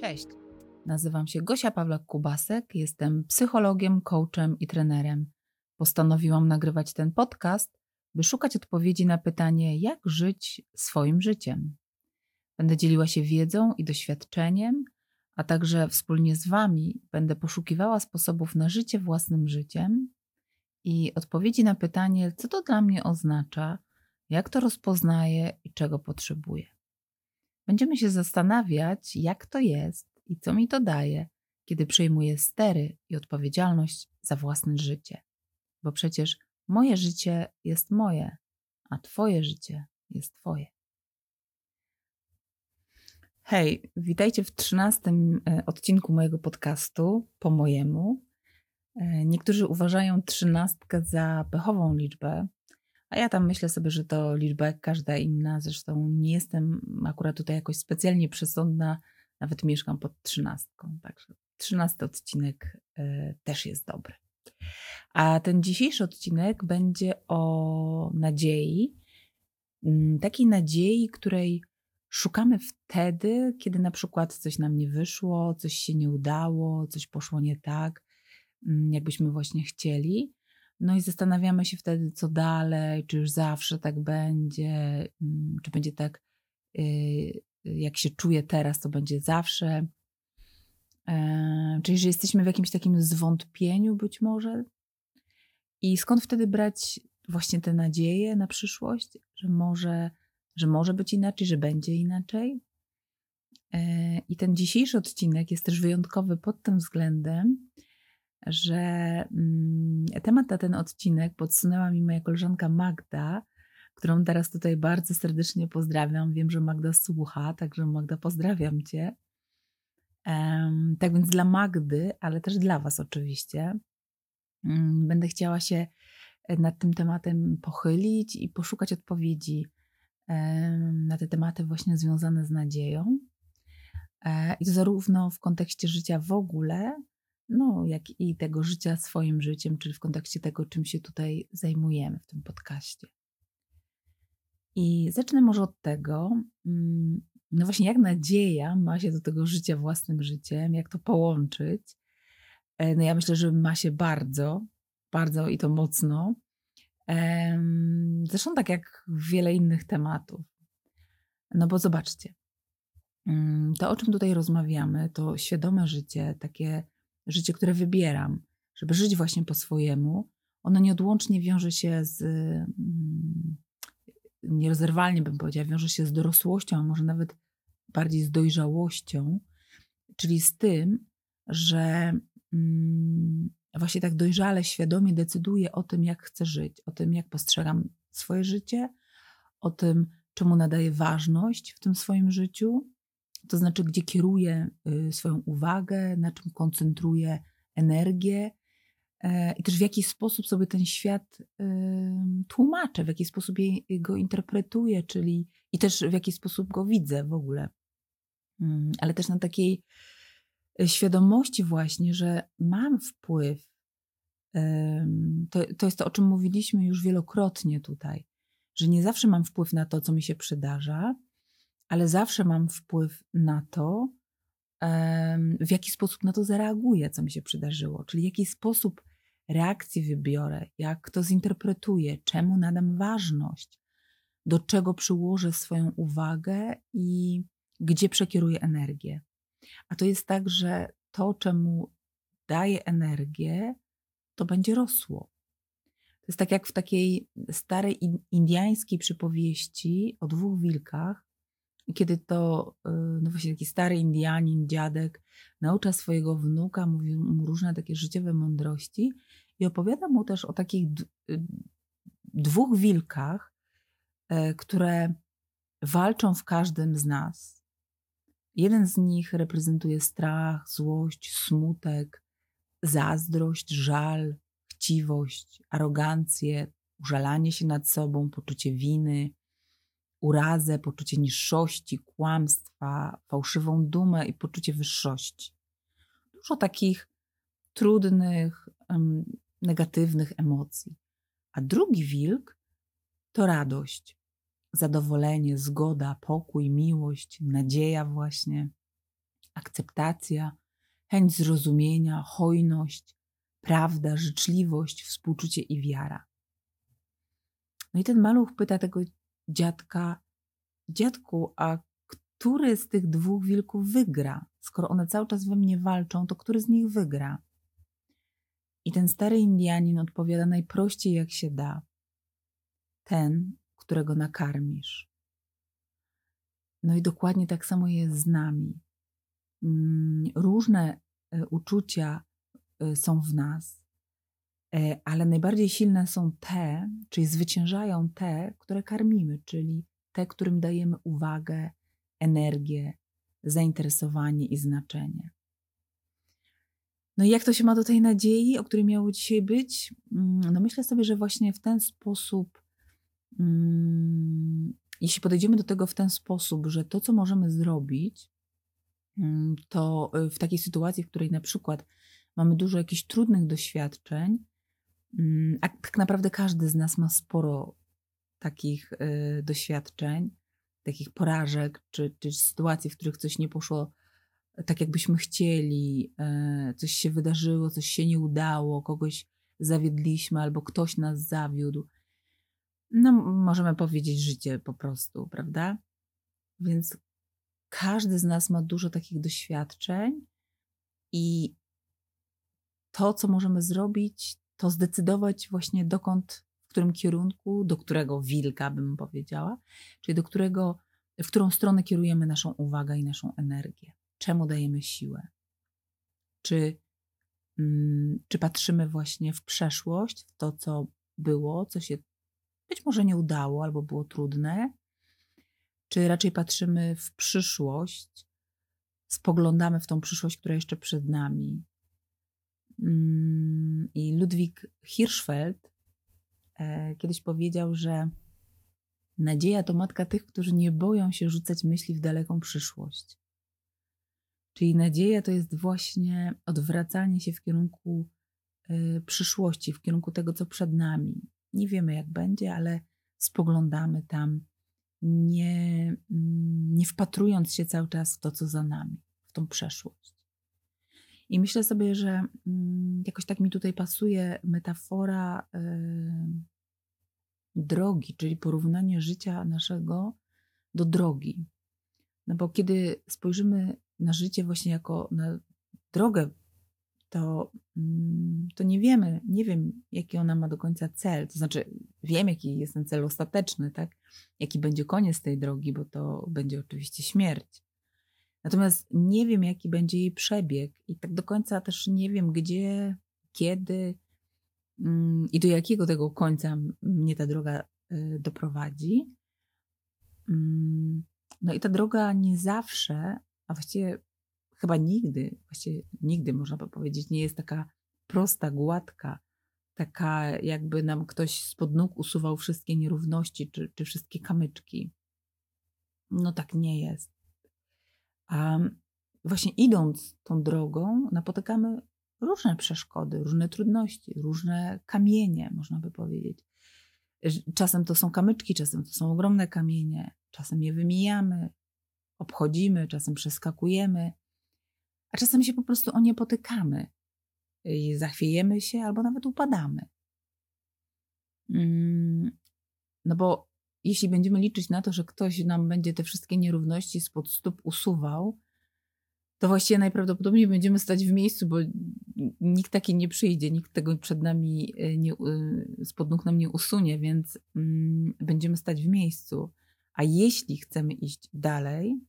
Cześć. Nazywam się Gosia Pawlak-Kubasek, jestem psychologiem, coachem i trenerem. Postanowiłam nagrywać ten podcast, by szukać odpowiedzi na pytanie, jak żyć swoim życiem. Będę dzieliła się wiedzą i doświadczeniem, a także wspólnie z Wami będę poszukiwała sposobów na życie własnym życiem i odpowiedzi na pytanie, co to dla mnie oznacza, jak to rozpoznaję i czego potrzebuję. Będziemy się zastanawiać, jak to jest i co mi to daje, kiedy przejmuję stery i odpowiedzialność za własne życie. Bo przecież moje życie jest moje, a Twoje życie jest Twoje. Hej, witajcie w trzynastym e, odcinku mojego podcastu, po mojemu. E, niektórzy uważają trzynastkę za pechową liczbę, a ja tam myślę sobie, że to liczba jak każda inna. Zresztą nie jestem akurat tutaj jakoś specjalnie przesądna, nawet mieszkam pod trzynastką. Także trzynasty odcinek y, też jest dobry. A ten dzisiejszy odcinek będzie o nadziei. Mm, takiej nadziei, której szukamy wtedy, kiedy na przykład coś nam nie wyszło, coś się nie udało, coś poszło nie tak, jakbyśmy właśnie chcieli. No i zastanawiamy się wtedy, co dalej, czy już zawsze tak będzie, mm, czy będzie tak, y, jak się czuję teraz, to będzie zawsze. E, czyli, że jesteśmy w jakimś takim zwątpieniu być może. I skąd wtedy brać właśnie te nadzieje na przyszłość, że może, że może być inaczej, że będzie inaczej? E, I ten dzisiejszy odcinek jest też wyjątkowy pod tym względem, że mm, temat na ten odcinek podsunęła mi moja koleżanka Magda, którą teraz tutaj bardzo serdecznie pozdrawiam. Wiem, że Magda słucha, także Magda pozdrawiam Cię. Tak więc dla Magdy, ale też dla Was oczywiście, um, będę chciała się nad tym tematem pochylić i poszukać odpowiedzi na te tematy właśnie związane z nadzieją. E, I to zarówno w kontekście życia w ogóle, no, jak i tego życia swoim życiem, czyli w kontekście tego, czym się tutaj zajmujemy w tym podcaście. I zacznę może od tego, mm, no właśnie, jak nadzieja ma się do tego życia własnym życiem, jak to połączyć. E, no ja myślę, że ma się bardzo, bardzo i to mocno. Zresztą tak jak wiele innych tematów. No bo zobaczcie, mm, to o czym tutaj rozmawiamy, to świadome życie, takie życie, które wybieram, żeby żyć właśnie po swojemu, ono nieodłącznie wiąże się z, mm, nierozerwalnie bym powiedziała, wiąże się z dorosłością, a może nawet bardziej z dojrzałością, czyli z tym, że mm, właśnie tak dojrzale, świadomie decyduję o tym, jak chcę żyć, o tym, jak postrzegam swoje życie, o tym, czemu nadaję ważność w tym swoim życiu, to znaczy, gdzie kieruję y, swoją uwagę, na czym koncentruję energię e, i też w jaki sposób sobie ten świat tłumaczę, w jaki sposób go interpretuję, czyli i też w jaki sposób go widzę w ogóle. Mm, ale też na takiej świadomości właśnie, że mam wpływ. To, to jest to, o czym mówiliśmy już wielokrotnie tutaj, że nie zawsze mam wpływ na to, co mi się przydarza, ale zawsze mam wpływ na to, w jaki sposób na to zareaguję, co mi się przydarzyło, czyli jaki sposób reakcji wybiorę, jak to zinterpretuję, czemu nadam ważność, do czego przyłożę swoją uwagę i gdzie przekieruję energię. A to jest tak, że to, czemu daję energię, to będzie rosło. To jest tak jak w takiej starej indiańskiej przypowieści o dwóch wilkach, kiedy to y, no właśnie taki stary Indianin, dziadek, naucza swojego wnuka, mówi mu różne takie życiowe mądrości i opowiada mu też o takich y, dwóch wilkach, e, które walczą w każdym z nas. Jeden z nich reprezentuje strach, złość, smutek, zazdrość, żal, chciwość, arogancję, użalanie się nad sobą, poczucie winy, urazę, poczucie niższości, kłamstwa, fałszywą dumę i poczucie wyższości. Dużo takich trudnych, negatywnych emocji. A drugi wilk to radość, zadowolenie, zgoda, pokój, miłość, nadzieja, właśnie, akceptacja, chęć zrozumienia, hojność, prawda, życzliwość, współczucie i wiara. No i ten maluch pyta tego dziadka: Dziadku, a który z tych dwóch wilków wygra? Skoro one cały czas we mnie walczą, to który z nich wygra? I ten stary Indianin odpowiada najprościej jak się da: Ten, którego nakarmisz. No i dokładnie tak samo jest z nami. Mm, różne e, uczucia e, są w nas, ale najbardziej silne są te, czyli zwyciężają te, które karmimy, czyli te, którym dajemy uwagę, energię, zainteresowanie i znaczenie. No i jak to się ma do tej nadziei, o której miało dzisiaj być? Mm, no myślę sobie, że właśnie w ten sposób, mm, jeśli podejdziemy do tego w ten sposób, że to, co możemy zrobić, mm, to y, w takiej sytuacji, w której na przykład mamy dużo jakichś trudnych doświadczeń, a tak naprawdę każdy z nas ma sporo takich y, doświadczeń, takich porażek, czy, czy sytuacji, w których coś nie poszło tak, jakbyśmy chcieli, e, coś się wydarzyło, coś się nie udało, kogoś zawiedliśmy albo ktoś nas zawiódł. No, możemy powiedzieć życie po prostu, prawda? Więc każdy z nas ma dużo takich doświadczeń i to, co możemy zrobić, to zdecydować właśnie dokąd w którym kierunku, do którego wilka bym powiedziała, czyli do którego, w którą stronę kierujemy naszą uwagę i naszą energię. Czemu dajemy siłę? Czy, mm, czy patrzymy właśnie w przeszłość, w to, co było, co się być może nie udało albo było trudne, czy raczej patrzymy w przyszłość, spoglądamy w tą przyszłość, która jeszcze przed nami. Mm, I Ludwik Hirschfeld E, kiedyś powiedział, że nadzieja to matka tych, którzy nie boją się rzucać myśli w daleką przyszłość. Czyli nadzieja to jest właśnie odwracanie się w kierunku e, przyszłości, w kierunku tego, co przed nami. Nie wiemy, jak będzie, ale spoglądamy tam, nie, mm, nie wpatrując się cały czas w to, co za nami, w tą przeszłość. I myślę sobie, że mm, jakoś tak mi tutaj pasuje metafora drogi, czyli porównanie życia naszego do drogi. No bo kiedy spojrzymy na życie właśnie jako na drogę, to, mm, to nie wiemy, nie wiem, jaki ona ma do końca cel. To znaczy, wiem, jaki jest ten cel ostateczny, tak? Jaki będzie koniec tej drogi, bo to będzie oczywiście śmierć. Natomiast nie wiem, jaki będzie jej przebieg i tak do końca też nie wiem, gdzie, kiedy mm, i do jakiego tego końca mnie ta droga y, doprowadzi. Mm, no i ta droga nie zawsze, a właściwie chyba nigdy, właściwie nigdy można by powiedzieć, nie jest taka prosta, gładka, taka jakby nam ktoś spod nóg usuwał wszystkie nierówności czy, czy wszystkie kamyczki. No tak nie jest. A właśnie idąc tą drogą, napotykamy różne przeszkody, różne trudności, różne kamienie, można by powiedzieć. Czasem to są kamyczki, czasem to są ogromne kamienie, czasem je wymijamy, obchodzimy, czasem przeskakujemy, a czasem się po prostu o nie potykamy. I zachwiejemy się albo nawet upadamy. Mm, no bo jeśli będziemy liczyć na to, że ktoś nam będzie te wszystkie nierówności spod stóp usuwał, to właściwie najprawdopodobniej będziemy stać w miejscu, bo nikt taki nie przyjdzie, nikt tego przed nami e, nie, spod nóg nam nie usunie, więc mm, będziemy stać w miejscu. A jeśli chcemy iść dalej,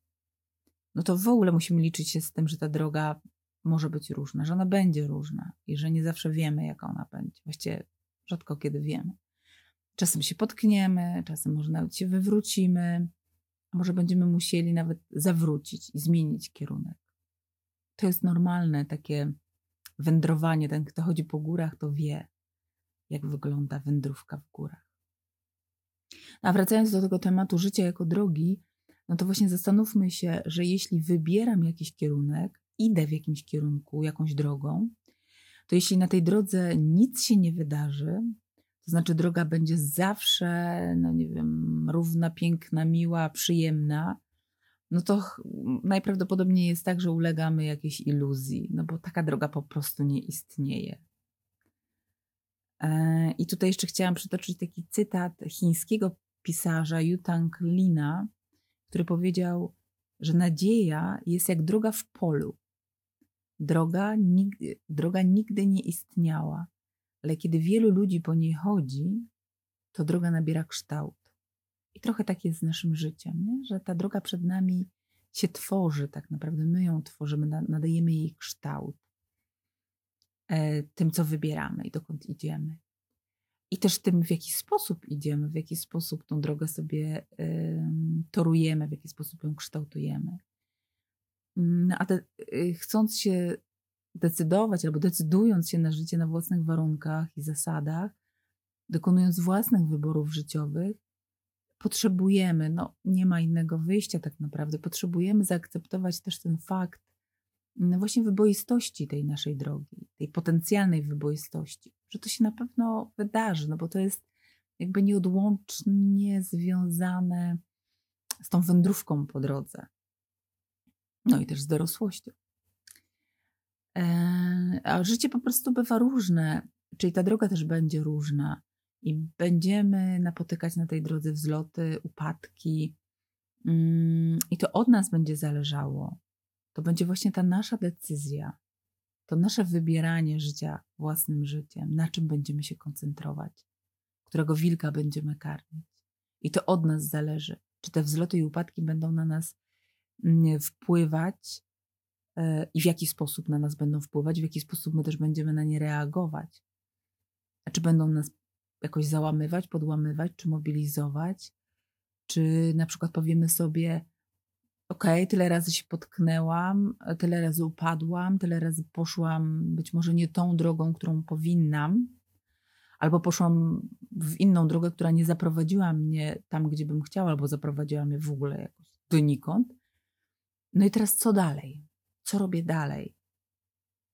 no to w ogóle musimy liczyć się z tym, że ta droga może być różna, że ona będzie różna i że nie zawsze wiemy, jaka ona będzie. Właściwie rzadko kiedy wiemy. Czasem się potkniemy, czasem może nawet się wywrócimy, a może będziemy musieli nawet zawrócić i zmienić kierunek. To jest normalne takie wędrowanie. Ten, kto chodzi po górach, to wie, jak wygląda wędrówka w górach. A wracając do tego tematu życia jako drogi, no to właśnie zastanówmy się, że jeśli wybieram jakiś kierunek, idę w jakimś kierunku, jakąś drogą, to jeśli na tej drodze nic się nie wydarzy, znaczy, droga będzie zawsze, no nie wiem, równa, piękna, miła, przyjemna. No to najprawdopodobniej jest tak, że ulegamy jakiejś iluzji, no bo taka droga po prostu nie istnieje. E, I tutaj jeszcze chciałam przytoczyć taki cytat chińskiego pisarza Yutang Lina, który powiedział, że nadzieja jest jak droga w polu. Droga droga nigdy nie istniała, ale kiedy wielu ludzi po niej chodzi, to droga nabiera kształt. I trochę tak jest z naszym życiem, nie? że ta droga przed nami się tworzy, tak naprawdę my ją tworzymy, nadajemy jej kształt e, tym, co wybieramy i dokąd idziemy. I też tym, w jaki sposób idziemy, w jaki sposób tą drogę sobie torujemy, w jaki sposób ją kształtujemy. No, a te, y, chcąc się decydować albo decydując się na życie na własnych warunkach i zasadach, dokonując własnych wyborów życiowych, potrzebujemy, no nie ma innego wyjścia tak naprawdę, potrzebujemy zaakceptować też ten fakt no właśnie wyboistości tej naszej drogi, tej potencjalnej wyboistości, że to się na pewno wydarzy, no bo to jest jakby nieodłącznie związane z tą wędrówką po drodze. No i też z dorosłością. E, a życie po prostu bywa różne, czyli ta droga też będzie różna i będziemy napotykać na tej drodze wzloty, upadki. Mm, I to od nas będzie zależało. To będzie właśnie ta nasza decyzja, to nasze wybieranie życia własnym życiem, na czym będziemy się koncentrować, którego wilka będziemy karmić. I to od nas zależy, czy te wzloty i upadki będą na nas mm, wpływać i w jaki sposób na nas będą wpływać, w jaki sposób my też będziemy na nie reagować. Czy będą nas jakoś załamywać, podłamywać, czy mobilizować, czy na przykład powiemy sobie, ok, tyle razy się potknęłam, tyle razy upadłam, tyle razy poszłam być może nie tą drogą, którą powinnam, albo poszłam w inną drogę, która nie zaprowadziła mnie tam, gdzie bym chciała, albo zaprowadziła mnie w ogóle jakoś donikąd. No i teraz co dalej? Co robię dalej?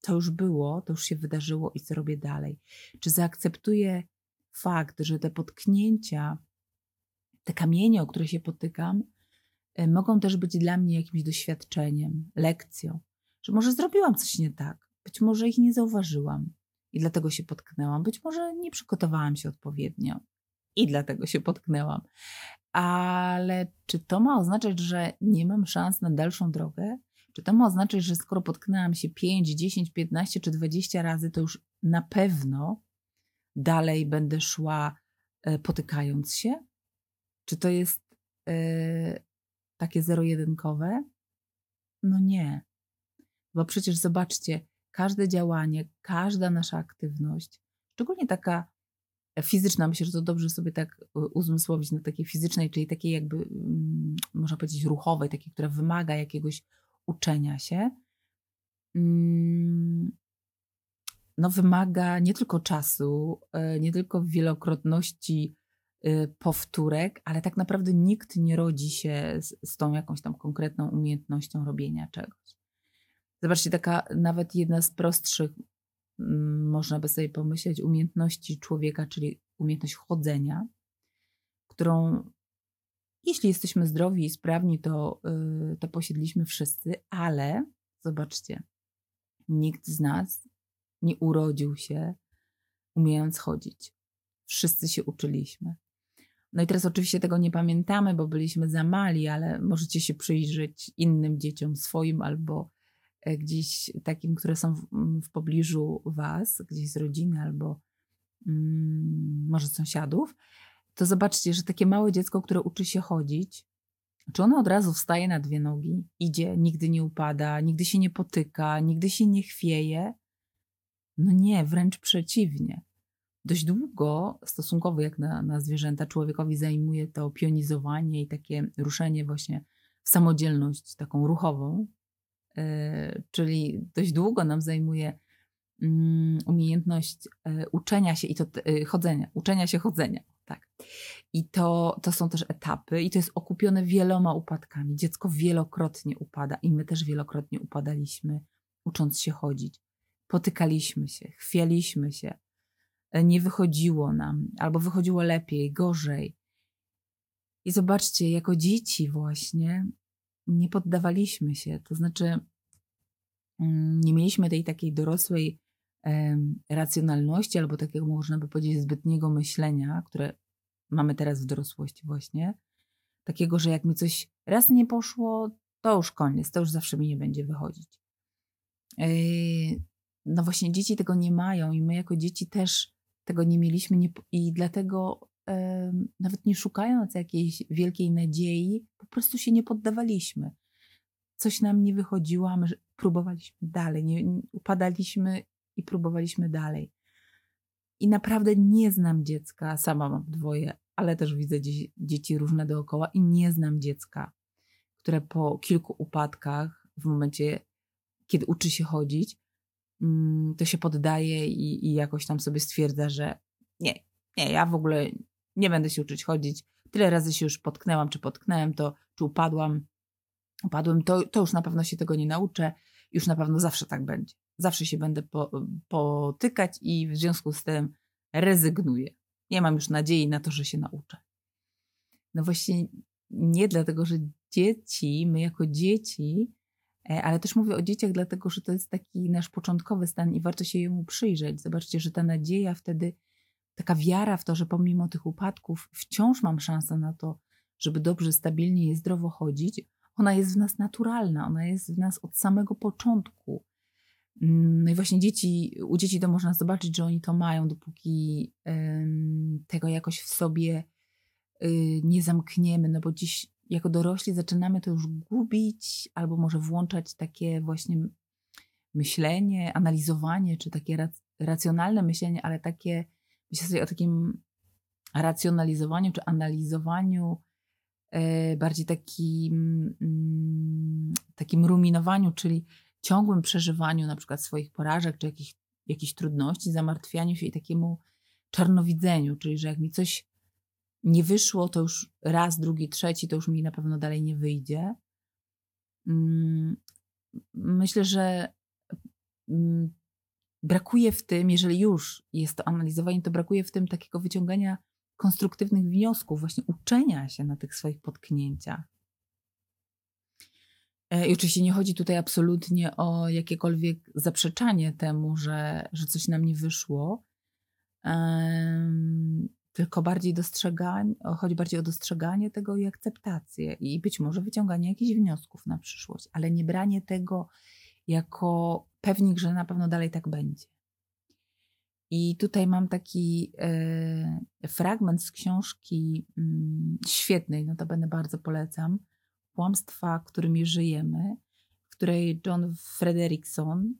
To już było, to już się wydarzyło i co robię dalej? Czy zaakceptuję fakt, że te potknięcia, te kamienie, o które się potykam, e, mogą też być dla mnie jakimś doświadczeniem, lekcją, że może zrobiłam coś nie tak, być może ich nie zauważyłam i dlatego się potknęłam, być może nie przygotowałam się odpowiednio i dlatego się potknęłam. Ale czy to ma oznaczać, że nie mam szans na dalszą drogę? Czy to ma oznaczać, że skoro potknęłam się 5, 10, 15 czy 20 razy, to już na pewno dalej będę szła e, potykając się? Czy to jest yy, takie zero-jedynkowe? No nie. Bo przecież zobaczcie, każde działanie, każda nasza aktywność, szczególnie taka fizyczna, myślę, że to dobrze sobie tak e, uzmysłowić na takiej fizycznej, czyli takiej jakby, mm, można powiedzieć, ruchowej, takiej, która wymaga jakiegoś uczenia się, mm, no, wymaga nie tylko czasu, e, nie tylko wielokrotności e, powtórek, ale tak naprawdę nikt nie rodzi się z, z tą jakąś tam konkretną umiejętnością robienia czegoś. Zobaczcie, taka nawet jedna z prostszych, mm, można by sobie pomyśleć, umiejętności człowieka, czyli umiejętność chodzenia, którą jeśli jesteśmy zdrowi i sprawni, to, e, to posiedliśmy wszyscy, ale zobaczcie, nikt z nas nie urodził się umiejąc chodzić. Wszyscy się uczyliśmy. No i teraz oczywiście tego nie pamiętamy, bo byliśmy za mali, ale możecie się przyjrzeć innym dzieciom, swoim albo e, gdzieś takim, które są w, w pobliżu Was, gdzieś z rodziny albo mm, może sąsiadów, to zobaczcie, że takie małe dziecko, które uczy się chodzić, czy ono od razu wstaje na dwie nogi, idzie, nigdy nie upada, nigdy się nie potyka, nigdy się nie chwieje, no nie, wręcz przeciwnie. Dość długo, stosunkowo jak na, na zwierzęta, człowiekowi zajmuje to pionizowanie i takie ruszenie właśnie w samodzielność taką ruchową, yy, czyli dość długo nam zajmuje yy, umiejętność yy, uczenia się i to e, chodzenia, uczenia się chodzenia. Tak. I to, to są też etapy, i to jest okupione wieloma upadkami. Dziecko wielokrotnie upada, i my też wielokrotnie upadaliśmy, ucząc się chodzić potykaliśmy się, chwialiśmy się, e, nie wychodziło nam, albo wychodziło lepiej, gorzej. I zobaczcie, jako dzieci właśnie nie poddawaliśmy się, to znaczy mm, nie mieliśmy tej takiej dorosłej racjonalności, albo takiego, można by powiedzieć, zbytniego myślenia, które mamy teraz w dorosłości właśnie, takiego, że jak mi coś raz nie poszło, to już koniec, to już zawsze mi nie będzie wychodzić. No właśnie, dzieci tego nie mają i my jako dzieci też tego nie mieliśmy nie, i dlatego nawet nie szukając jakiejś wielkiej nadziei, po prostu się nie poddawaliśmy. Coś nam nie wychodziło, a my próbowaliśmy dalej, nie, upadaliśmy i próbowaliśmy dalej. I naprawdę nie znam dziecka, sama mam dwoje, ale też widzę dzieci, dzieci różne dookoła i nie znam dziecka, które po kilku upadkach, w momencie, kiedy uczy się chodzić, mm, to się poddaje i, i jakoś tam sobie stwierdza, że nie, nie, ja w ogóle nie będę się uczyć chodzić. Tyle razy się już potknęłam, czy potknęłem to, czy upadłam, upadłem, to, to już na pewno się tego nie nauczę, już na pewno zawsze tak będzie. Zawsze się będę po, potykać i w związku z tym rezygnuję. Nie mam już nadziei na to, że się nauczę. No właśnie nie dlatego, że dzieci, my jako dzieci, e, ale też mówię o dzieciach, dlatego że to jest taki nasz początkowy stan i warto się jemu przyjrzeć. Zobaczcie, że ta nadzieja wtedy, taka wiara w to, że pomimo tych upadków wciąż mam szansę na to, żeby dobrze, stabilnie i zdrowo chodzić, ona jest w nas naturalna, ona jest w nas od samego początku. Mm, no i właśnie dzieci, u dzieci to można zobaczyć, że oni to mają, dopóki tego jakoś w sobie y, nie zamkniemy, no bo dziś jako dorośli zaczynamy to już gubić, albo może włączać takie właśnie myślenie, analizowanie, czy takie racjonalne myślenie, ale takie, myślę sobie o takim racjonalizowaniu, czy analizowaniu, bardziej takim, mm, takim ruminowaniu, czyli ciągłym przeżywaniu na przykład swoich porażek, czy jakich, jakichś trudności, zamartwianiu się i takiemu czarnowidzeniu, czyli że jak mi coś nie wyszło, to już raz, drugi, trzeci, to już mi na pewno dalej nie wyjdzie. Mm, myślę, że mm, brakuje w tym, jeżeli już jest to analizowanie, to brakuje w tym takiego wyciągania konstruktywnych wniosków, właśnie uczenia się na tych swoich potknięciach. E, I oczywiście nie chodzi tutaj absolutnie o jakiekolwiek zaprzeczanie temu, że, że coś nam nie wyszło, um, tylko bardziej dostrzeganie, chodzi bardziej o dostrzeganie tego i akceptację i być może wyciąganie jakichś wniosków na przyszłość, ale nie branie tego jako pewnik, że na pewno dalej tak będzie. I tutaj mam taki e, fragment z książki mm, świetnej, no to będę bardzo polecam, kłamstwa, którymi żyjemy, w której John Frederickson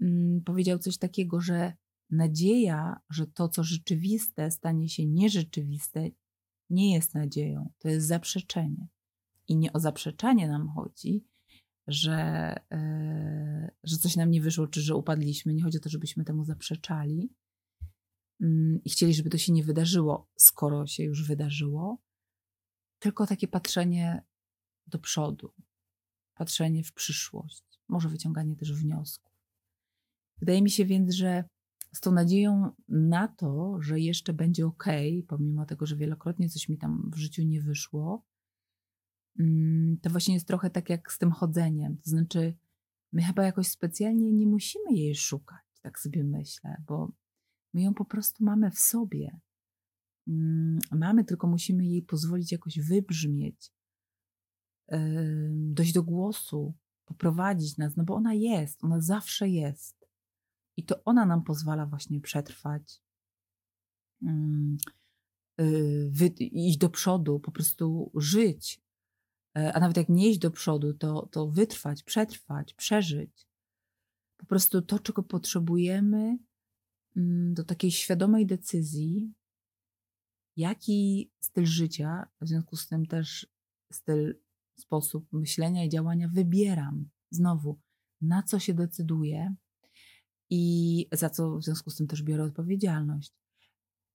mm, powiedział coś takiego, że nadzieja, że to, co rzeczywiste, stanie się nierzeczywiste, nie jest nadzieją, to jest zaprzeczenie. I nie o zaprzeczanie nam chodzi, że, yy, że coś nam nie wyszło, czy że upadliśmy. Nie chodzi o to, żebyśmy temu zaprzeczali yy, i chcieli, żeby to się nie wydarzyło, skoro się już wydarzyło, tylko takie patrzenie do przodu, patrzenie w przyszłość, może wyciąganie też wniosków. Wydaje mi się więc, że z tą nadzieją na to, że jeszcze będzie ok, pomimo tego, że wielokrotnie coś mi tam w życiu nie wyszło, mm, to właśnie jest trochę tak jak z tym chodzeniem. To znaczy, my chyba jakoś specjalnie nie musimy jej szukać, tak sobie myślę, bo my ją po prostu mamy w sobie. Mm, mamy, tylko musimy jej pozwolić jakoś wybrzmieć, dojść do głosu, poprowadzić nas, no bo ona jest, ona zawsze jest. I to ona nam pozwala właśnie przetrwać, y, iść do przodu, po prostu żyć. E, a nawet jak nie iść do przodu, to, to wytrwać, przetrwać, przeżyć. Po prostu to, czego potrzebujemy do takiej świadomej decyzji, jaki styl życia, w związku z tym też styl sposób myślenia i działania wybieram. Znowu, na co się decyduję i za co w związku z tym też biorę odpowiedzialność.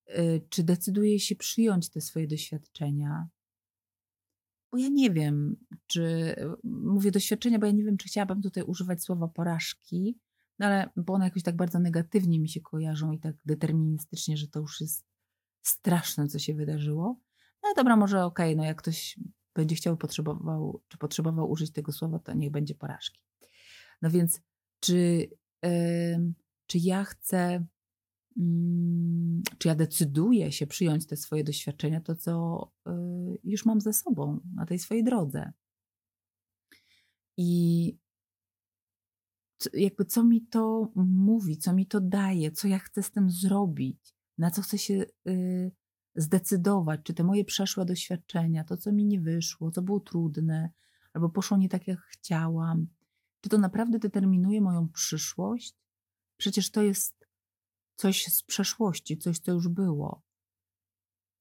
Y, czy decyduję się przyjąć te swoje doświadczenia? Bo ja nie wiem, czy mówię doświadczenia, bo ja nie wiem, czy chciałabym tutaj używać słowa porażki, No ale bo one jakoś tak bardzo negatywnie mi się kojarzą i tak deterministycznie, że to już jest straszne, co się wydarzyło. No dobra, może okej, okay, no jak ktoś będzie chciał, potrzebował, czy potrzebował użyć tego słowa, to niech będzie porażki. No więc, czy, yy, czy ja chcę, czy ja decyduję się przyjąć te swoje doświadczenia, to co yy, już mam ze sobą na tej swojej drodze. I jakby co mi to mówi, co mi to daje, co ja chcę z tym zrobić, na co chcę się y, zdecydować, czy te moje przeszłe doświadczenia, to co mi nie wyszło, co było trudne, albo poszło nie tak jak chciałam, czy to naprawdę determinuje moją przyszłość? Przecież to jest coś z przeszłości, coś, co już było.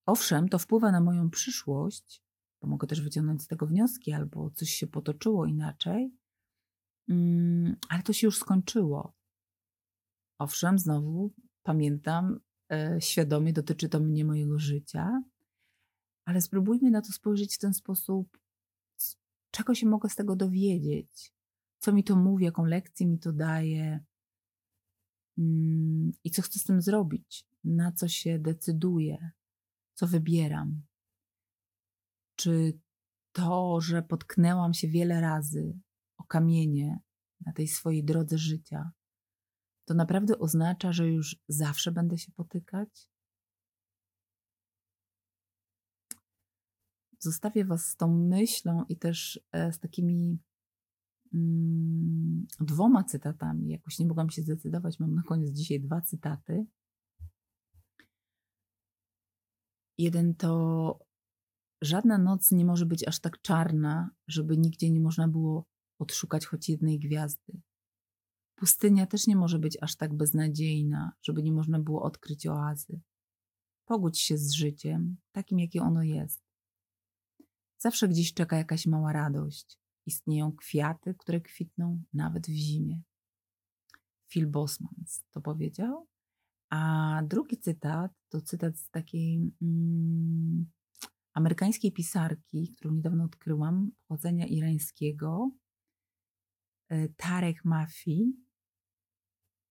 Owszem, to wpływa na moją przyszłość, bo mogę też wyciągnąć z tego wnioski, albo coś się potoczyło inaczej, mm, ale to się już skończyło. Owszem, znowu pamiętam, e, świadomie dotyczy to mnie mojego życia, ale spróbujmy na to spojrzeć w ten sposób, czego się mogę z tego dowiedzieć, co mi to mówi, jaką lekcję mi to daje i co chcę z tym zrobić, na co się decyduję, co wybieram. Czy to, że potknęłam się wiele razy o kamienie na tej swojej drodze życia, to naprawdę oznacza, że już zawsze będę się potykać? Zostawię Was z tą myślą i też e, z takimi mm, dwoma cytatami. Jakoś nie mogłam się zdecydować. Mam na koniec dzisiaj dwa cytaty. Jeden to żadna noc nie może być aż tak czarna, żeby nigdzie nie można było odszukać choć jednej gwiazdy. Pustynia też nie może być aż tak beznadziejna, żeby nie można było odkryć oazy. Pogódź się z życiem, takim jakie ono jest. Zawsze gdzieś czeka jakaś mała radość. Istnieją kwiaty, które kwitną nawet w zimie. Phil Bosmans to powiedział. A drugi cytat to cytat z takiej mm, amerykańskiej pisarki, którą niedawno odkryłam, pochodzenia irańskiego, e, Tarek Mafi.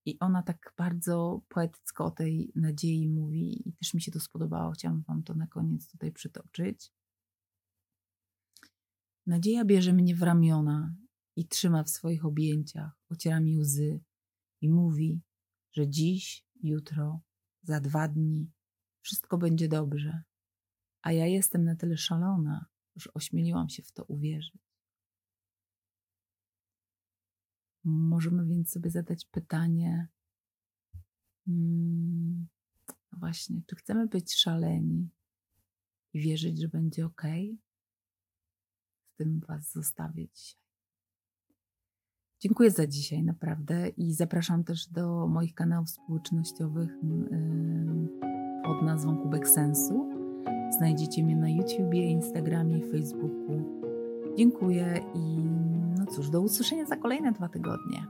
I ona tak bardzo poetycko o tej nadziei mówi, i też mi się to spodobało. Chciałam Wam to na koniec tutaj przytoczyć. Nadzieja bierze mnie w ramiona i trzyma w swoich objęciach, ociera mi łzy i mówi, że dziś, jutro, za dwa dni wszystko będzie dobrze. A ja jestem na tyle szalona, że ośmieliłam się w to uwierzyć. Możemy więc sobie zadać pytanie, hmm, właśnie, czy chcemy być szaleni i wierzyć, że będzie ok? Tym Was zostawię dzisiaj. Dziękuję za dzisiaj naprawdę i zapraszam też do moich kanałów społecznościowych pod nazwą Kubek Sensu. Znajdziecie mnie na YouTubie, Instagramie Facebooku. Dziękuję i no cóż, do usłyszenia za kolejne dwa tygodnie.